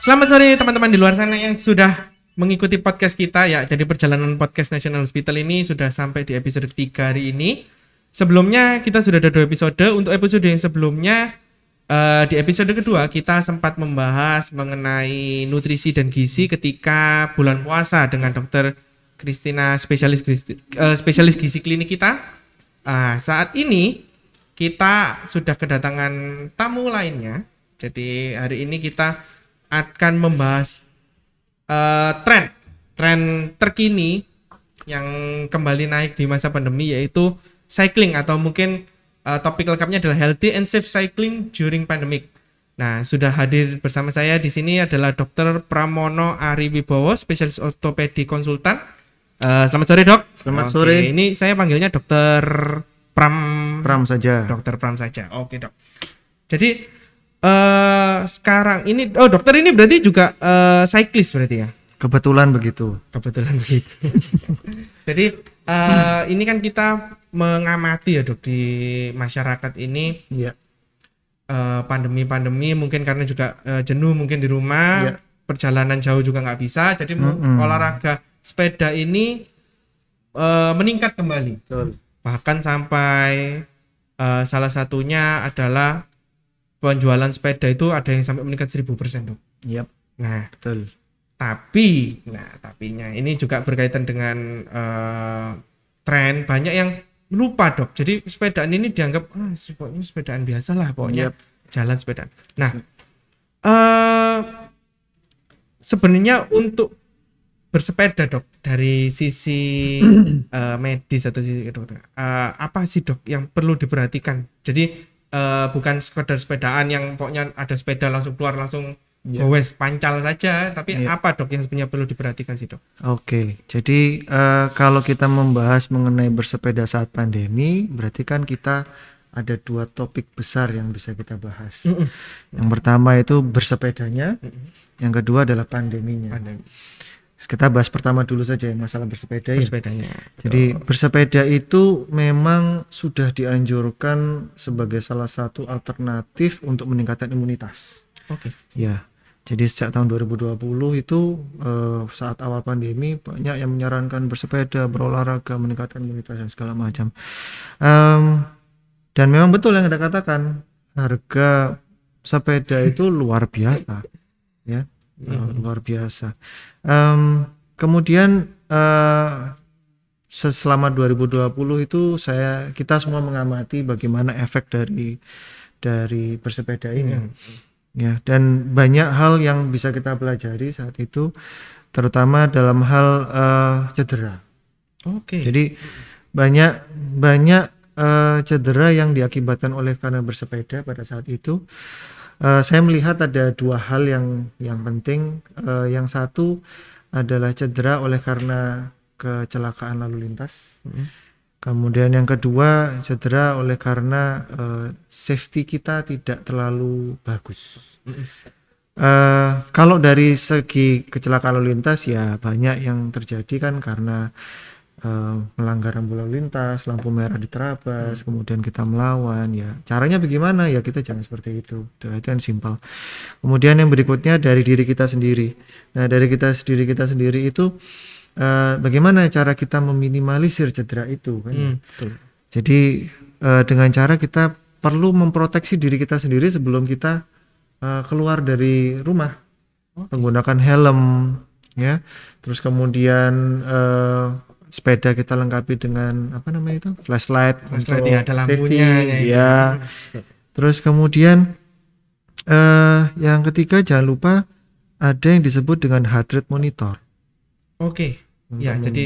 Selamat sore teman-teman di luar sana yang sudah mengikuti podcast kita ya. Jadi perjalanan podcast National Hospital ini sudah sampai di episode 3 hari ini. Sebelumnya kita sudah ada dua episode. Untuk episode yang sebelumnya eh, di episode kedua kita sempat membahas mengenai nutrisi dan gizi ketika bulan puasa dengan dokter Christina spesialis eh, spesialis gizi klinik kita. Ah, saat ini kita sudah kedatangan tamu lainnya. Jadi hari ini kita akan membahas eh, tren tren terkini yang kembali naik di masa pandemi yaitu cycling atau mungkin eh, topik lengkapnya adalah healthy and safe cycling during pandemic. Nah, sudah hadir bersama saya di sini adalah Dr. Pramono Ari Wibowo, spesialis ortopedi konsultan. Eh, selamat sore, Dok. Selamat Oke, sore. Ini saya panggilnya Dokter Pram Pram saja. Dokter Pram saja. Oke, Dok. Jadi eh sekarang ini oh dokter ini berarti juga eh cyclist berarti ya? Kebetulan begitu. Kebetulan begitu. Jadi eh ini kan kita mengamati ya dok di masyarakat ini Iya. eh, pandemi-pandemi mungkin karena juga eh, jenuh mungkin di rumah, Iya. perjalanan jauh juga nggak bisa, jadi Mm-mm. olahraga sepeda ini eh, meningkat kembali. Betul. Bahkan sampai eh, salah satunya adalah penjualan sepeda itu ada yang sampai meningkat 1000% dok. Yap, Nah betul. tapi nah tapinya ini juga berkaitan dengan eh, tren banyak yang lupa dok jadi sepedaan ini dianggap ah pokoknya sepedaan biasa lah pokoknya Yap. jalan sepedaan nah eh sebenarnya untuk bersepeda dok dari sisi eh, medis atau sisi kedokteran eh, apa sih dok yang perlu diperhatikan jadi eh, bukan sekedar sepedaan yang pokoknya ada sepeda langsung keluar langsung Iya. gowes pancal saja tapi Iya. apa dok yang sebenarnya perlu diperhatikan sih dok Oke, jadi eh, kalau kita membahas mengenai bersepeda saat pandemi, berarti kan kita ada dua topik besar yang bisa kita bahas. Yang pertama itu bersepedanya, yang kedua adalah pandeminya. Pandemi. Kita bahas pertama dulu saja yang masalah bersepeda ya. bersepedanya Jadi bersepeda itu memang sudah dianjurkan sebagai salah satu alternatif untuk meningkatkan imunitas. oke Ya, jadi sejak tahun 2020 itu eh, saat awal pandemi banyak yang menyarankan bersepeda, berolahraga, meningkatkan imunitas dan segala macam. Em, dan memang betul yang Anda katakan, harga sepeda itu luar biasa, ya, eh, luar biasa. Em, kemudian se- selama 2020 itu saya kita semua mengamati bagaimana efek dari dari bersepeda ini. Ya dan banyak hal yang bisa kita pelajari saat itu terutama dalam hal eh, cedera. Oke. Jadi banyak banyak eh, cedera yang diakibatkan oleh karena bersepeda pada saat itu Eh, saya melihat ada dua hal yang yang penting Eh, yang satu adalah cedera oleh karena kecelakaan lalu lintas Mm. Kemudian yang kedua cedera oleh karena eh, safety kita tidak terlalu bagus. Eh, kalau dari segi kecelakaan lalu lintas ya banyak yang terjadi kan karena eh, melanggar rambu lalu lintas, lampu merah diterabas, kemudian kita melawan ya. Caranya bagaimana ya kita jangan seperti itu. Itu itu yang simpel. Kemudian yang berikutnya dari diri kita sendiri. Nah dari kita diri kita sendiri itu eh, bagaimana cara kita meminimalisir cedera itu kan? Hmm, betul. Jadi eh, dengan cara kita perlu memproteksi diri kita sendiri sebelum kita eh, keluar dari rumah menggunakan helm ya. Terus kemudian eh, sepeda kita lengkapi dengan apa namanya itu flashlight, Flashlight, untuk ya, ada safety, lampunya, ya. ya. Terus kemudian eh yang ketiga jangan lupa ada yang disebut dengan heart rate monitor. oke ya Untuk jadi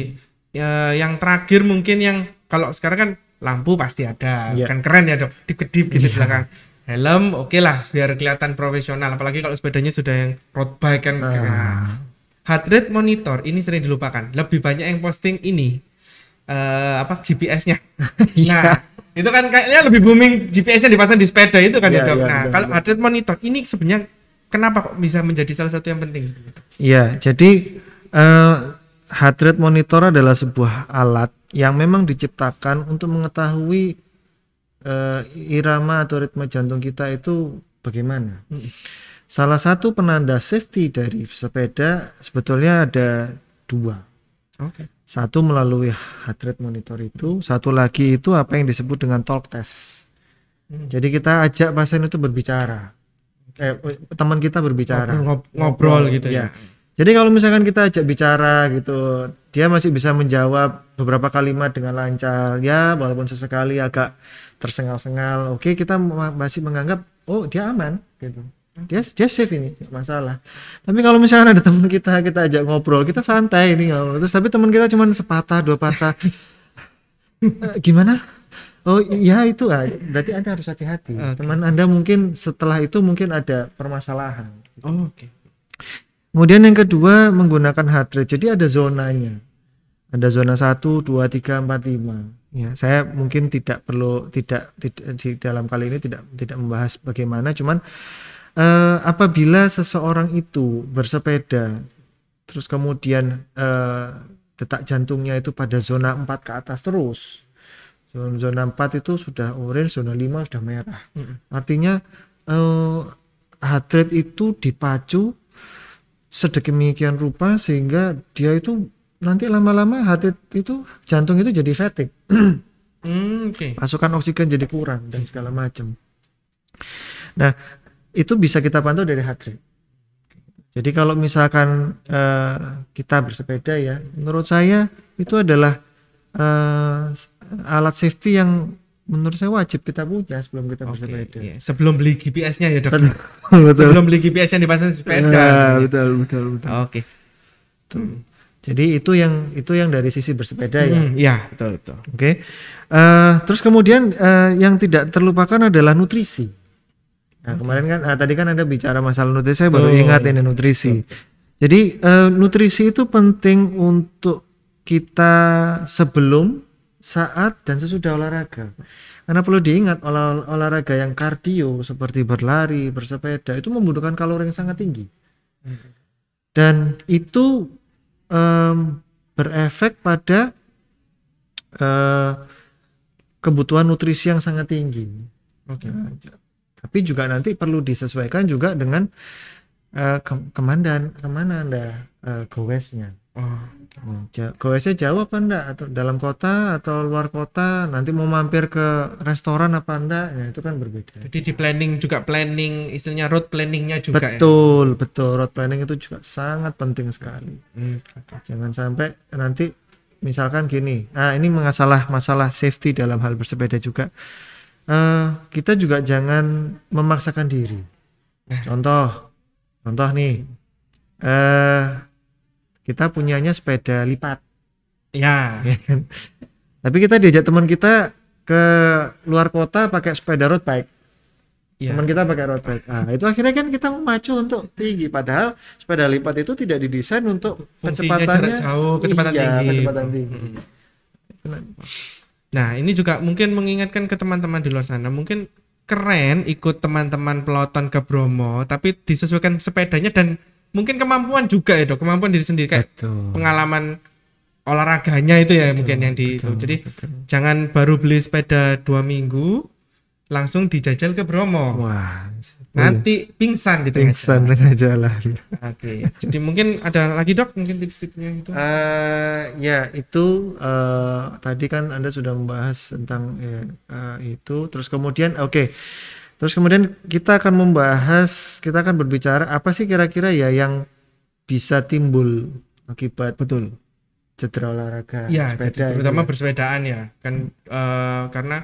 ya, yang terakhir mungkin yang kalau sekarang kan lampu pasti ada Iya. kan keren ya dok kedip-kedip gitu Iya. belakang helm oke lah biar kelihatan profesional apalagi kalau sepedanya sudah yang road bike kan. Nah, heart rate monitor ini sering dilupakan lebih banyak yang posting ini eh, apa GPS-nya Iya. nah itu kan kayaknya lebih booming GPS-nya dipasang di sepeda itu kan ya Iya, dok iya, nah benar, kalau benar. heart rate monitor ini sebenarnya kenapa kok bisa menjadi salah satu yang penting sebenarnya? Iya, jadi eh, heart rate monitor adalah sebuah alat yang memang diciptakan untuk mengetahui eh, irama atau ritme jantung kita itu bagaimana. Mm. Salah satu penanda safety dari sepeda sebetulnya ada dua. Oke. Satu melalui heart rate monitor itu, satu lagi itu apa yang disebut dengan talk test. Hmm. Jadi kita ajak pasien itu berbicara. Eh, teman kita berbicara. Ngobrol, ngobrol gitu Iya. ya. Jadi kalau misalkan kita ajak bicara gitu, dia masih bisa menjawab beberapa kalimat dengan lancar. Ya, walaupun sesekali agak tersengal-sengal. Oke, kita ma- masih menganggap oh dia aman gitu. Dia dia safe ini, nggak masalah. Tapi kalau misalkan ada teman kita kita ajak ngobrol, kita santai ini ngobrol. Terus tapi teman kita cuma sepatah dua patah. "Eh, gimana? Oh iya itu ah. berarti anda harus hati-hati. Oke. Teman anda mungkin setelah itu mungkin ada permasalahan. Oh, Oke. Kemudian yang kedua menggunakan heart rate. Jadi ada zonanya. Ada zona 1, 2, 3, 4, 5. Ya, saya mungkin tidak perlu tidak, tidak di dalam kali ini tidak tidak membahas bagaimana cuman eh, apabila seseorang itu bersepeda terus kemudian eh, detak jantungnya itu pada zona 4 ke atas terus. Zona, zona 4 itu sudah orange, zona 5 sudah merah. Mm-mm. Artinya eh, heart rate itu dipacu sedemikian rupa sehingga dia itu nanti lama-lama heart rate itu jantung itu jadi fatigue, Hmm, Oke. pasokan oksigen jadi kurang dan segala macam. Nah, itu bisa kita pantau dari heart rate. Jadi kalau misalkan eh, kita bersepeda ya, menurut saya itu adalah eh, alat safety yang menurut saya wajib kita punya sebelum kita Oke, bersepeda. iya. Sebelum beli GPS-nya ya, Dok. Betul. Sebelum beli GPS yang dipasang sepeda. Ya, sebenarnya. betul, betul, betul. Oke. Jadi itu yang itu yang dari sisi bersepeda ya. Hmm, Iya, betul betul. Oke. Eh, terus kemudian eh, yang tidak terlupakan adalah nutrisi. Nah, kemarin kan ah, tadi kan ada bicara masalah nutrisi, saya baru Betul, ingat iya. ini nutrisi. Jadi eh, nutrisi itu penting untuk kita sebelum, saat dan sesudah olahraga. Karena perlu diingat olah- olahraga yang kardio seperti berlari, bersepeda itu membutuhkan kalori yang sangat tinggi. Dan itu em, berefek pada eh, kebutuhan nutrisi yang sangat tinggi. Oke. Nah, j- tapi juga nanti perlu disesuaikan juga dengan eh, ke- kemandan ke mana anda eh, goesnya. Oh, goesnya jauh apa enggak atau dalam kota atau luar kota nanti mau mampir ke restoran apa enggak ya itu kan berbeda. jadi di planning juga planning istilahnya road planningnya juga ya. betul betul road planning itu juga sangat penting sekali. Hmm. Jangan sampai nanti misalkan gini, nah ini masalah masalah safety dalam hal bersepeda juga. Eh, kita juga jangan memaksakan diri. Contoh, contoh nih, eh kita punyanya sepeda lipat, Ya. ya kan? Tapi kita diajak teman kita ke luar kota pakai sepeda road bike. Ya. Teman kita pakai road bike. Nah, itu akhirnya kan kita memacu untuk tinggi. Padahal sepeda lipat itu tidak didesain untuk Fungsinya kecepatannya jarak jauh, kecepatan iya, tinggi. kecepatan tinggi. Mm. Nah, ini juga mungkin mengingatkan ke teman-teman di luar sana, mungkin keren ikut teman-teman peloton ke Bromo, tapi disesuaikan sepedanya dan mungkin kemampuan juga ya, Dok. Kemampuan diri sendiri kayak Betul. pengalaman olahraganya itu ya mungkin yang di itu. betul, Jadi betul. jangan baru beli sepeda dua minggu langsung dijajal ke Bromo. Wah, Nanti pingsan di tengah pingsan jalan. tengah jalan. Oke. Jadi mungkin ada lagi Dok, mungkin tips-tipsnya itu. Eh, ya itu eh, tadi kan anda sudah membahas tentang ya, eh, itu. Terus kemudian, oke. Terus kemudian kita akan membahas, kita akan berbicara apa sih kira-kira ya yang bisa timbul akibat Betul. cedera olahraga Iya, sepeda terutama ya. bersepedaan ya kan eh, karena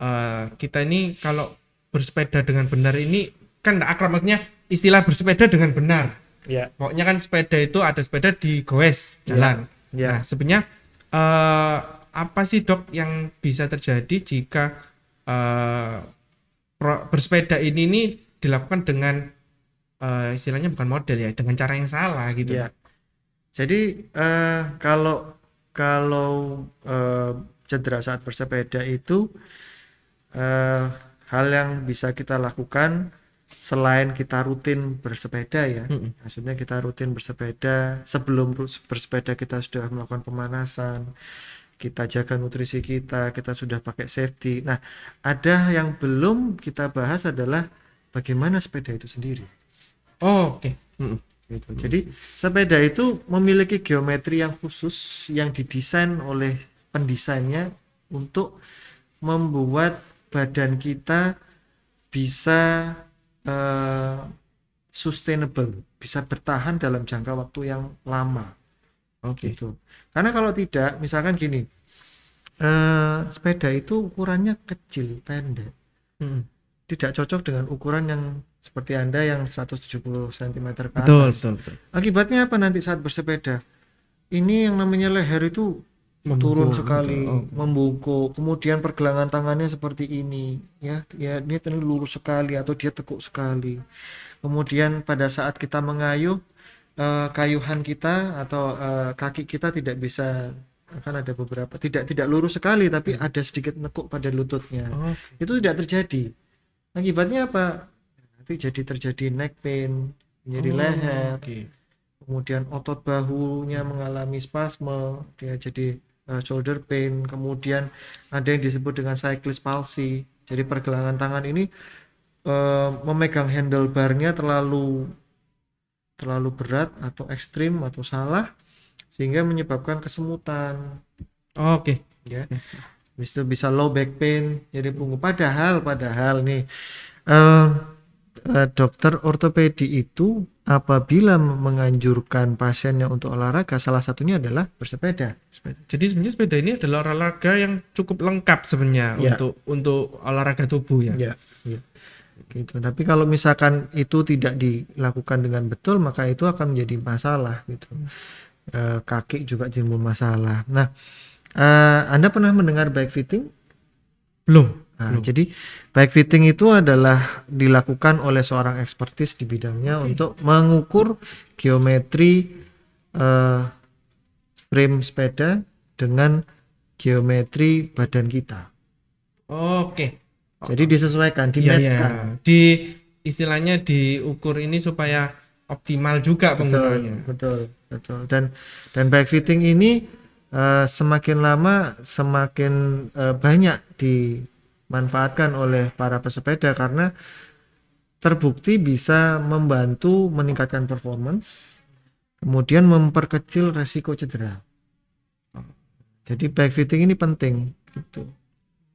eh, kita ini kalau bersepeda dengan benar ini kan nggak akrab maksudnya istilah bersepeda dengan benar. Ya, Pokoknya kan sepeda itu ada sepeda di goes jalan. ya. Nah sebenarnya eh, apa sih dok yang bisa terjadi jika pro- bersepeda ini nih dilakukan dengan eh, istilahnya bukan model ya dengan cara yang salah gitu. Ya. Jadi eh, kalau kalau eh, cedera saat bersepeda itu eh, hal yang bisa kita lakukan selain kita rutin bersepeda ya. Mm-mm. Maksudnya kita rutin bersepeda sebelum bersepeda kita sudah melakukan pemanasan, kita jaga nutrisi kita, kita sudah pakai safety. Nah, ada yang belum kita bahas adalah bagaimana sepeda itu sendiri. Oh, oke. Mm-mm. gitu. Jadi sepeda itu memiliki geometri yang khusus yang didesain oleh pendesainnya untuk membuat badan kita bisa eh, sustainable, bisa bertahan dalam jangka waktu yang lama Oke. gitu. Karena kalau tidak, misalkan gini, eh, sepeda itu ukurannya kecil, pendek, Mm-mm. tidak cocok dengan ukuran yang seperti Anda yang 170 cm ke atas. Betul, betul, betul. Akibatnya apa nanti saat bersepeda? Ini yang namanya leher itu turun Membungkuk, sekali, gitu. Oh. membungkuk. Kemudian pergelangan tangannya seperti ini, ya, ya dia tadi lurus sekali atau dia tekuk sekali. Kemudian pada saat kita mengayuh, eh, kayuhan kita atau eh, kaki kita tidak bisa akan ada beberapa tidak tidak lurus sekali tapi ada sedikit nekuk pada lututnya. Oh, Itu tidak terjadi. Akibatnya apa? Nanti jadi terjadi neck pain, nyeri oh, leher, Oke. kemudian otot bahunya mengalami spasme, dia jadi uh, shoulder pain, kemudian ada yang disebut dengan cyclist palsy. Jadi pergelangan tangan ini uh, memegang handlebarnya terlalu terlalu berat atau ekstrim atau salah sehingga menyebabkan kesemutan Oh, Oke. ya Habis itu bisa low back pain jadi punggung padahal padahal nih eh, eh, dokter ortopedi itu apabila menganjurkan pasiennya untuk olahraga salah satunya adalah bersepeda Sepeda. Jadi sebenarnya sepeda ini adalah olahraga yang cukup lengkap sebenarnya Ya. untuk untuk olahraga tubuh ya. ya, ya. gitu tapi kalau misalkan itu tidak dilakukan dengan betul maka itu akan menjadi masalah gitu Eh, kaki juga timbul masalah nah eh, anda pernah mendengar bike fitting Belum. Nah, Belum. jadi bike fitting itu adalah dilakukan oleh seorang ekspertis di bidangnya Oke. untuk mengukur geometri eh, frame sepeda dengan geometri badan kita. Oke. Jadi disesuaikan, Iya, iya. dimatchkan. Di istilahnya diukur ini supaya optimal juga Betul, penggunaannya. betul, betul. Dan dan bike fitting ini eh, semakin lama semakin eh, banyak dimanfaatkan oleh para pesepeda karena terbukti bisa membantu meningkatkan performance, kemudian memperkecil resiko cedera. Jadi bike fitting ini penting gitu.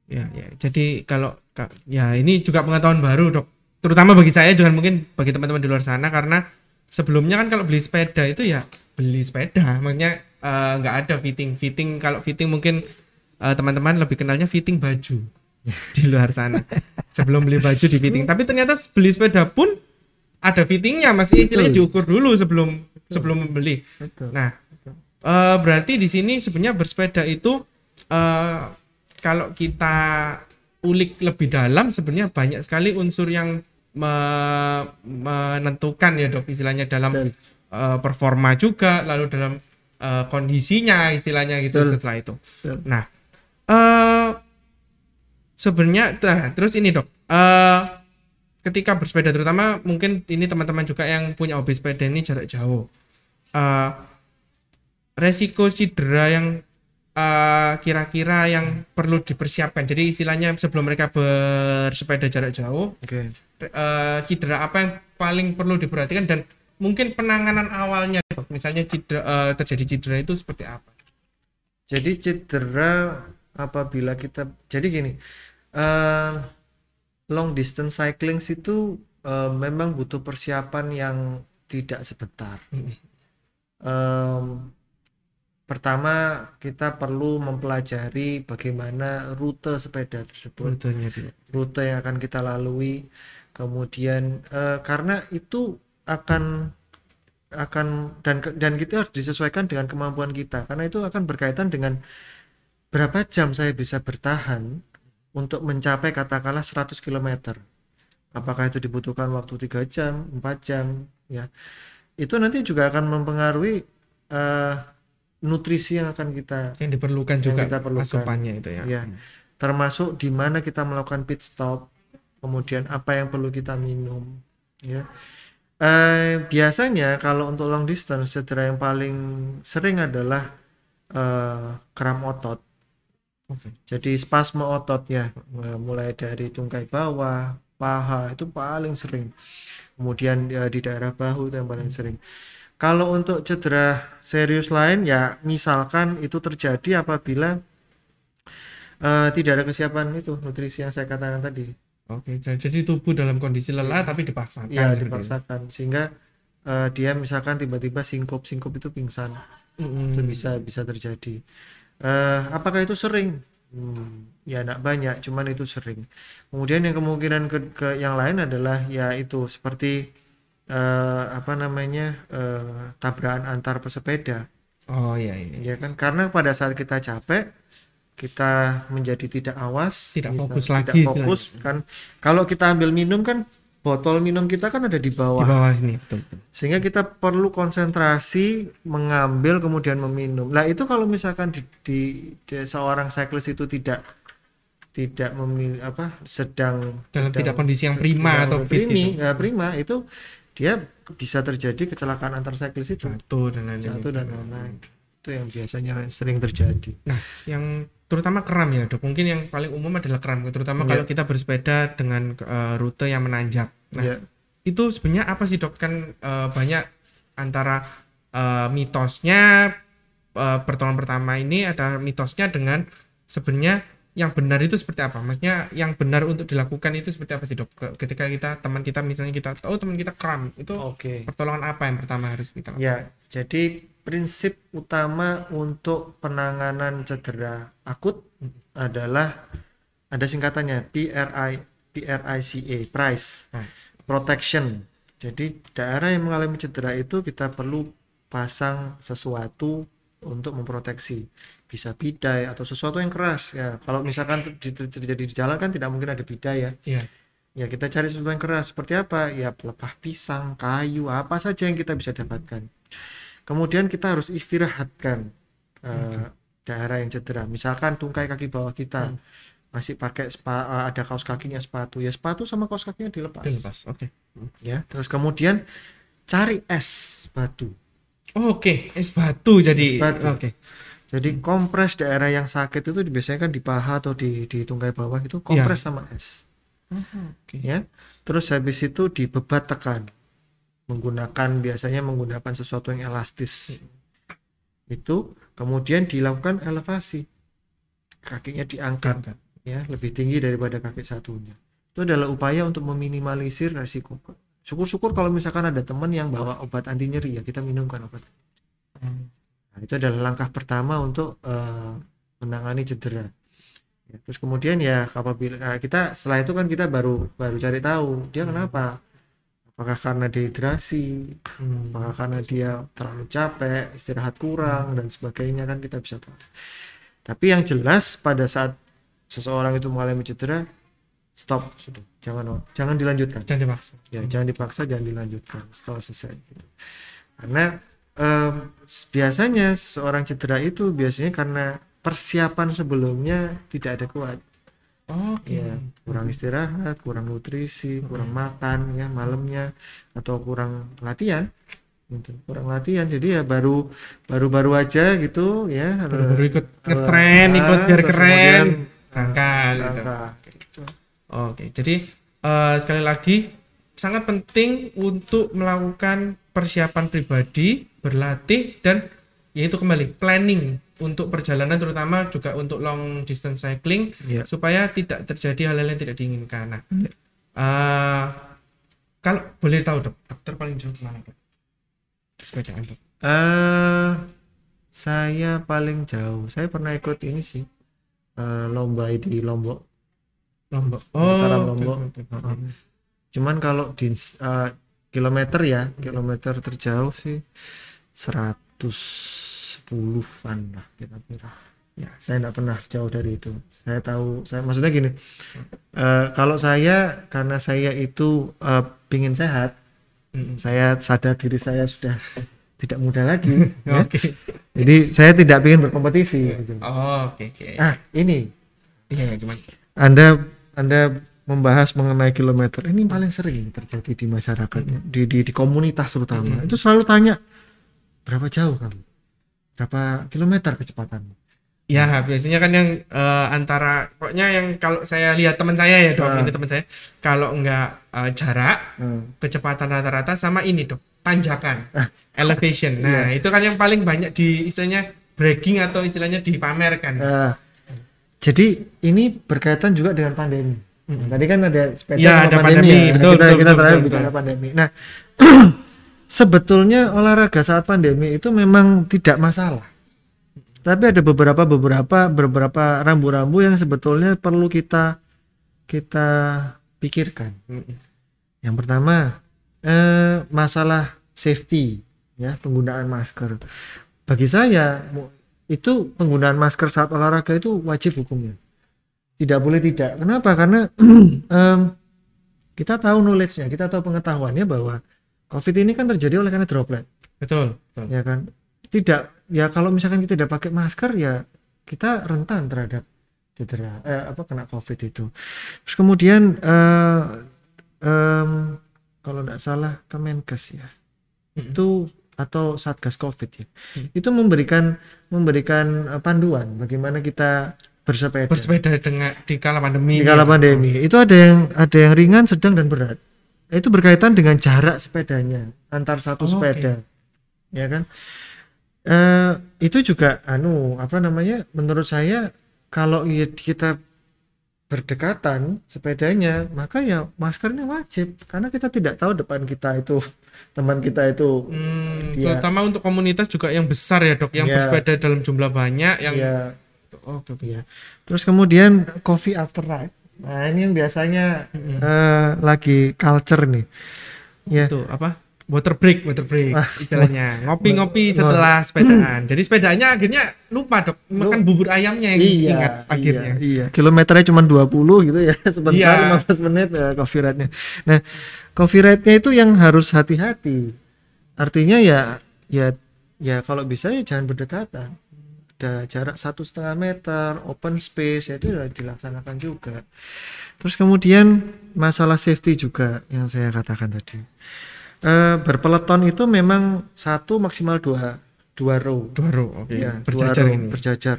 Ya, ya. Jadi kalau ka- ya ini juga pengetahuan baru, Dok. Terutama bagi saya juga mungkin bagi teman-teman di luar sana karena sebelumnya kan kalau beli sepeda itu ya beli sepeda, maksudnya eh, nggak ada fitting. Fitting kalau fitting mungkin eh, teman-teman lebih kenalnya fitting baju di luar sana. Sebelum beli baju di fitting. Tapi ternyata beli sepeda pun ada fittingnya, masih istilahnya Betul. diukur dulu sebelum sebelum membeli. Betul. Nah, eh, berarti di sini sebenarnya bersepeda itu eh, kalau kita ulik lebih dalam sebenarnya banyak sekali unsur yang me- menentukan ya dok istilahnya dalam Betul. eh, performa juga lalu dalam eh, kondisinya istilahnya gitu Betul. setelah itu. Betul. Nah, eh sebenarnya nah, terus ini dok. Eh ketika bersepeda terutama mungkin ini teman-teman juga yang punya hobi sepeda ini jarak jauh. Eh resiko cedera yang eh, kira-kira yang perlu dipersiapkan. Jadi istilahnya sebelum mereka bersepeda jarak jauh Oke. eh, cedera apa yang paling perlu diperhatikan dan mungkin penanganan awalnya dok? Misalnya cedera eh, terjadi cedera itu seperti apa? Jadi cedera apabila kita jadi gini, eh, long distance cycling itu eh, memang butuh persiapan yang tidak sebentar. Em, pertama kita perlu mempelajari bagaimana rute sepeda tersebut, rutenya rute yang akan kita lalui, kemudian eh, karena itu akan akan dan dan kita harus disesuaikan dengan kemampuan kita karena itu akan berkaitan dengan berapa jam saya bisa bertahan untuk mencapai katakanlah 100 km apakah itu dibutuhkan waktu tiga jam 4 jam ya itu nanti juga akan mempengaruhi eh, nutrisi yang akan kita yang diperlukan Yang juga kita perlukan. asupannya itu ya. Ya. termasuk di mana kita melakukan pit stop, kemudian apa yang perlu kita minum, ya. Eh, biasanya kalau untuk long distance cedera yang paling sering adalah eh, kram otot. Oke. Jadi spasme otot ya, Eh, mulai dari tungkai bawah, paha itu paling sering. Kemudian ya, di daerah bahu itu yang paling sering. Kalau untuk cedera serius lain ya misalkan itu terjadi apabila eh, tidak ada kesiapan itu nutrisi yang saya katakan tadi. Oke, jadi jadi tubuh dalam kondisi lelah tapi dipaksakan. Iya itu. dipaksakan sehingga eh, dia misalkan tiba-tiba singkup singkup itu pingsan Mm-mm. itu bisa bisa terjadi. Eh, apakah itu sering? Hmm, ya enggak banyak, cuman itu sering. Kemudian yang kemungkinan ke, ke yang lain adalah ya itu seperti eh, apa namanya eh, tabrakan antar pesepeda, Oh iya iya. ya kan? Karena pada saat kita capek kita menjadi tidak awas, Tidak fokus tidak lagi fokus kan. Kalau kita ambil minum kan botol minum kita kan ada di Di bawah. bawah ini betul betul. sehingga kita perlu konsentrasi mengambil kemudian meminum. Nah itu kalau misalkan di, di, di seorang cyclist itu tidak tidak memilih apa sedang Dalam tidak kondisi yang prima atau fit primi, gitu. ya, prima itu dia bisa terjadi kecelakaan antar cyclist itu Jatuh dan lain-lain. jatuh dan lain-lain. Itu yang biasanya sering terjadi. Nah, yang terutama kram ya, Dok. Mungkin yang paling umum adalah kram, terutama Iya. kalau kita bersepeda dengan eh, rute yang menanjak. Nah, Ya. itu sebenarnya apa sih, Dok? Kan eh, banyak antara eh, mitosnya eh, pertolongan pertama ini ada mitosnya dengan sebenarnya yang benar itu seperti apa? Maksudnya yang benar untuk dilakukan itu seperti apa sih, Dok? Ke- Ketika kita teman kita misalnya kita tahu teman kita kram, itu Oke. pertolongan apa yang pertama harus kita lakukan? Ya, jadi prinsip utama untuk penanganan cedera akut adalah ada singkatannya PRI PRICA, price Nice. protection. Jadi daerah yang mengalami cedera itu kita perlu pasang sesuatu untuk memproteksi. Bisa bidai atau sesuatu yang keras ya. Kalau misalkan ter- terjadi di jalan kan tidak mungkin ada bidai ya. Iya. Ya kita cari sesuatu yang keras seperti apa? Ya pelepah pisang, kayu, apa saja yang kita bisa dapatkan. Kemudian kita harus istirahatkan eh, daerah yang cedera. Misalkan tungkai kaki bawah kita Hmm. masih pakai spa- eh, ada kaos kakinya sepatu, ya sepatu sama kaos kakinya dilepas. Dilepas. Oke. Ya, terus kemudian cari es batu. Oh, Oke, es batu jadi. Oke. Jadi kompres daerah yang sakit itu biasanya kan di paha atau di di tungkai bawah itu Iya. kompres sama es. Oke. ya terus habis itu dibebat tekan menggunakan biasanya menggunakan sesuatu yang elastis itu kemudian dilakukan elevasi kakinya diangkat Diangkat. ya lebih tinggi daripada kaki satunya itu adalah upaya untuk meminimalisir resiko syukur-syukur kalau misalkan ada teman yang bawa obat anti nyeri ya kita minumkan obat Hmm. Nah, itu adalah langkah pertama untuk eh, menangani cedera. Ya, terus kemudian ya apabila nah, kita setelah itu kan kita baru baru cari tahu dia kenapa. Apakah karena dehidrasi, Hmm. apakah karena dia terlalu capek, istirahat kurang dan sebagainya kan kita bisa tahu. Tapi yang jelas pada saat seseorang itu mengalami cedera, stop sudah, jangan jangan dilanjutkan Jangan dipaksa. ya jangan dipaksa jangan dilanjutkan setelah selesai gitu. karena s- biasanya seorang cedera itu biasanya karena persiapan sebelumnya tidak ada kuat Oke. ya kurang istirahat kurang nutrisi kurang makan ya malamnya atau kurang latihan gitu. kurang latihan jadi ya baru baru-baru aja gitu ya Baru-baru ikut eh, ngetren, ah, ikut biar keren. Berangkat gitu. gitu. Oke, jadi eh, sekali lagi sangat penting untuk melakukan persiapan pribadi, berlatih dan yaitu kembali planning untuk perjalanan terutama juga untuk long distance cycling ya supaya tidak terjadi hal-hal yang tidak diinginkan. Nah, Iya. eh, kalau boleh tahu dok, dokter paling jauh ke mana dok? Sepedaan dok. Eh, saya paling jauh. Saya pernah ikut ini sih eh, lomba di Lombok. Lombok. Oke, Lombok. oke, oke. Heeh. Cuman kalau di eh, kilometer ya, kilometer terjauh sih 110-an lah kira-kira. Ya, Saya tidak pernah jauh dari itu. Saya tahu, saya maksudnya gini. eh, kalau saya karena saya itu eh, pingin sehat, mm, saya sadar diri saya sudah tidak muda lagi. ya. Oke. Jadi saya tidak ingin berkompetisi. gitu. Oh, oke oke. Ah ini Iya, ya, cuman Anda Anda membahas mengenai kilometer ini paling sering terjadi di masyarakatnya di di, di komunitas terutama Hmm. itu selalu tanya berapa jauh kamu berapa kilometer kecepatanmu Ya, biasanya kan yang eh, antara pokoknya yang kalau saya lihat teman saya ya, Dok, Ah. ini teman saya, kalau enggak eh, jarak, Hmm. kecepatan rata-rata sama ini, Dok, tanjakan, Ah. elevation. Nah, Iya. itu kan yang paling banyak di istilahnya bragging atau istilahnya dipamerkan. Nah, jadi ini berkaitan juga dengan pandemi. Mm. Tadi kan ada sepeda sama ada pandemi, pandemi. ya. Betul, kita betul, kita betul, terakhir betul, bicara betul. pandemi. Nah, sebetulnya olahraga saat pandemi itu memang tidak masalah. Tapi ada beberapa beberapa beberapa rambu-rambu yang sebetulnya perlu kita kita pikirkan. Yang pertama eh, masalah safety ya penggunaan masker. Bagi saya itu penggunaan masker saat olahraga itu wajib hukumnya. Tidak boleh tidak. Kenapa? Karena em, kita tahu knowledge-nya, kita tahu pengetahuannya bahwa COVID ini kan terjadi oleh karena droplet, Betul, betul. ya kan? Tidak, ya kalau misalkan kita tidak pakai masker ya kita rentan terhadap cedera, eh, apa kena COVID itu. Terus kemudian eh, em, kalau tidak salah Kemenkes ya, Mm. itu atau Satgas COVID ya, Hmm. itu memberikan memberikan eh, panduan bagaimana kita bersepeda. Bersepeda dengan di kala pandemi. di kala pandemi itu ada yang ada yang ringan sedang dan berat itu berkaitan dengan jarak sepedanya antar satu Oh, sepeda ya kan Eh itu juga anu apa namanya menurut saya kalau kita berdekatan sepedanya maka ya maskernya wajib karena kita tidak tahu depan kita itu teman kita itu Hmm, Iya. terutama untuk komunitas juga yang besar ya, Dok, yang Iya. bersepeda dalam jumlah banyak yang ya Oh, oke, oke. Iya. Terus kemudian coffee after ride. Nah, ini yang biasanya Mm-mm. eh, lagi culture nih. Ya. itu apa water break water break Ah. istilahnya ngopi-ngopi Ngo- setelah sepedaan jadi sepedanya akhirnya lupa dok makan bubur ayamnya yang ingat akhirnya Iya, iya. Kilometernya cuma 20 gitu ya. Sebentar Iya. 15 menit ya coffee ride-nya. Nah, coffee ride-nya itu yang harus hati-hati. Artinya ya ya ya kalau bisa ya jangan berdekatan. Ada jarak satu setengah meter, open space ya itu sudah dilaksanakan juga. Terus kemudian masalah safety juga yang saya katakan tadi. Eh, berpeloton itu memang satu maksimal dua dua row dua row oke ya, berjajar row, ini berjajar.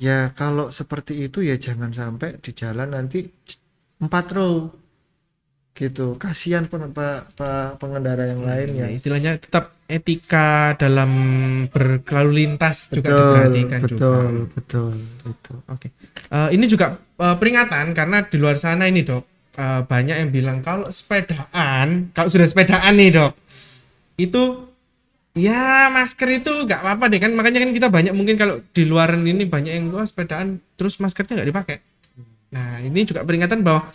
Ya kalau seperti itu ya jangan sampai di jalan nanti empat row gitu. Kasihan pen, pe- pe- pengendara yang lainnya. Ya, istilahnya tetap etika dalam berlalu lintas juga betul, diperhatikan betul, juga betul, betul. Oke. Eh, ini juga eh, peringatan karena di luar sana ini dok eh, banyak yang bilang kalau sepedaan, kalau sudah sepedaan nih dok, itu ya masker itu nggak apa-apa deh kan makanya kan kita banyak mungkin kalau di luaran ini banyak yang wah sepedaan terus maskernya nggak dipakai. Nah ini juga peringatan bahwa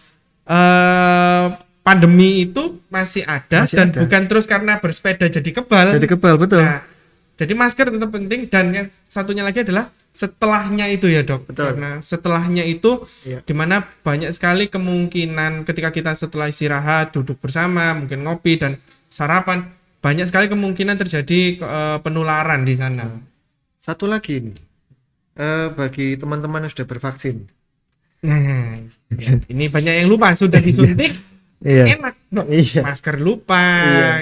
eh pandemi itu masih ada Masih dan ada. bukan terus karena bersepeda jadi kebal. Jadi kebal betul. Nah, jadi masker tetap penting dan yang satunya lagi adalah setelahnya itu ya dok, Betul. karena setelahnya itu Iya. di mana banyak sekali kemungkinan ketika kita setelah istirahat duduk bersama, mungkin ngopi dan sarapan, banyak sekali kemungkinan terjadi eh, penularan di sana. Satu lagi ini eh, bagi teman-teman yang sudah bervaksin. Nah, ya, ini banyak yang lupa sudah disuntik, Iya. enak Iya. masker lupa,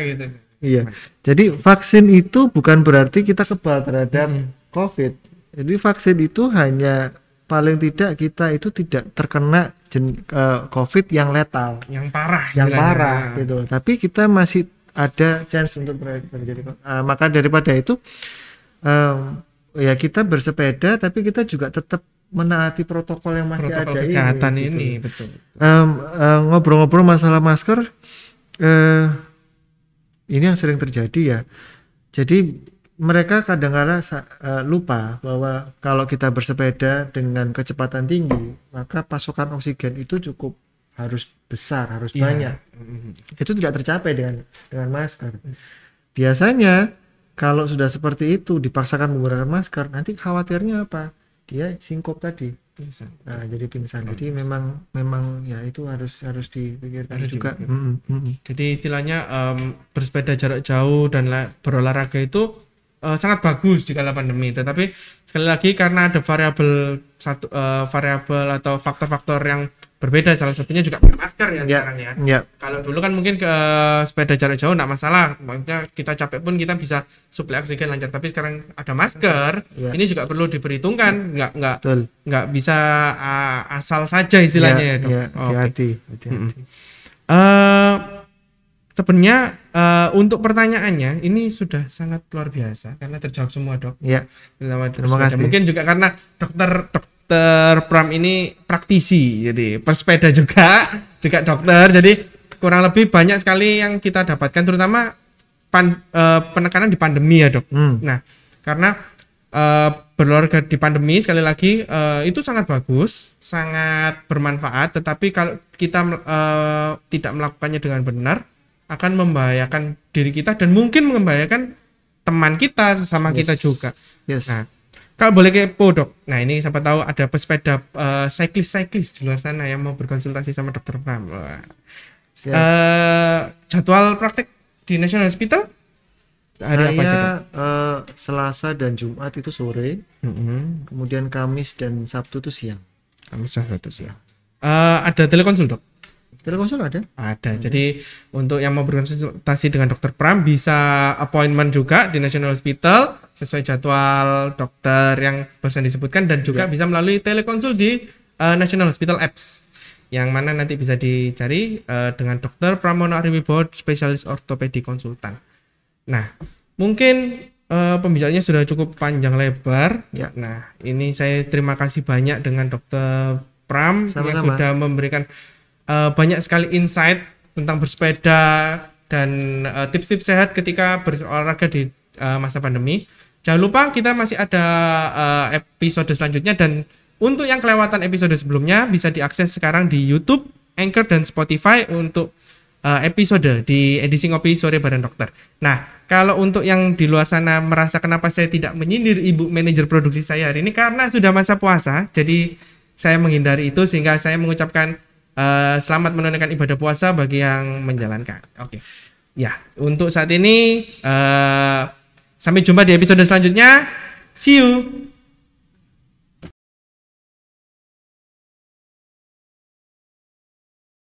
gitu. Iya. Jadi vaksin itu bukan berarti kita kebal terhadap Mm. COVID. Jadi vaksin itu hanya paling tidak kita itu tidak terkena jen- eh, COVID yang letal, Yang parah, yang istilahnya. parah gitu. Tapi kita masih ada chance untuk terjadi. eh, maka daripada itu em, ya kita bersepeda, tapi kita juga tetap menaati protokol yang masih Protokol ada kesehatan ini. gitu. ini betul. Em, eh, ngobrol-ngobrol masalah masker eh ini yang sering terjadi ya jadi mereka kadang-kadang eh, lupa bahwa kalau kita bersepeda dengan kecepatan tinggi maka pasokan oksigen itu cukup harus besar harus Iya. banyak Mm. itu tidak tercapai dengan dengan masker biasanya kalau sudah seperti itu dipaksakan menggunakan masker nanti khawatirnya apa dia singkop tadi Bisa. Nah, jadi pingsan. Jadi memang memang ya itu harus harus dipikirkan Harus juga. dipikirkan. Mm, mm, mm. Jadi istilahnya em, bersepeda jarak jauh dan la- berolahraga itu eh, sangat bagus di kala pandemi. Tetapi sekali lagi karena ada variabel satu eh, variabel atau faktor-faktor yang berbeda salah satunya juga pakai masker ya, Ya, sekarang ya. ya, kalau dulu kan mungkin ke sepeda jarak jauh nggak masalah. Maksudnya kita capek pun kita bisa suplai oksigen lancar. Tapi sekarang ada masker Ya. ini juga perlu diperhitungkan. Nggak nggak betul. nggak bisa uh, asal saja istilahnya ya, dok. ya, Oh, hati-hati, hati-hati. Eh, sebenarnya eh, untuk pertanyaannya ini sudah sangat luar biasa karena terjawab semua dok. Ya, Terutama Terima kasih. Mungkin juga karena dokter dokter Pram ini praktisi, jadi pesepeda juga, juga dokter. Jadi kurang lebih banyak sekali yang kita dapatkan, terutama pan- eh, penekanan di pandemi ya dok. hmm, Nah, karena eh, berolahraga di pandemi sekali lagi eh, itu sangat bagus, sangat bermanfaat. Tetapi kalau kita eh, tidak melakukannya dengan benar, akan membahayakan diri kita dan mungkin membahayakan teman kita, sesama Yes. kita juga. yes, Nah, kalau boleh kepo dok. Nah ini siapa tahu ada pesepeda eh, cyclist-cyclist di luar sana yang mau berkonsultasi sama dokter Pram. Wah. siap. Eh, jadwal praktek di National Hospital hari apa aja Saya eh, Selasa dan Jumat itu sore, Mm-mm. kemudian Kamis dan Sabtu itu siang. Kami satu siang. Eh, ada telekonsul dok? Telekonsul ada? Ada. Jadi untuk yang mau berkonsultasi dengan dokter Pram bisa appointment juga di National Hospital sesuai jadwal dokter yang barusan disebutkan dan juga bisa melalui telekonsul di eh, National Hospital Apps yang mana nanti bisa dicari eh, dengan dokter Pramono Ariwibowo spesialis ortopedi konsultan. Nah, mungkin eh, pembicaraannya sudah cukup panjang lebar. Ya. Nah, ini saya terima kasih banyak dengan dokter Pram yang Sama-sama. sudah memberikan eh, banyak sekali insight tentang bersepeda dan eh, tips-tips sehat ketika berolahraga di eh, masa pandemi. Jangan lupa kita masih ada eh, episode selanjutnya dan untuk yang kelewatan episode sebelumnya bisa diakses sekarang di YouTube, Anchor dan Spotify untuk eh, episode di edisi ngopi sore bareng dokter. Nah, kalau untuk yang di luar sana merasa kenapa saya tidak menyindir ibu manajer produksi saya hari ini karena sudah masa puasa, jadi saya menghindari itu sehingga saya mengucapkan eh, selamat menunaikan ibadah puasa bagi yang menjalankan. Oke. Ya, untuk saat ini eh, sampai jumpa di episode selanjutnya. See you.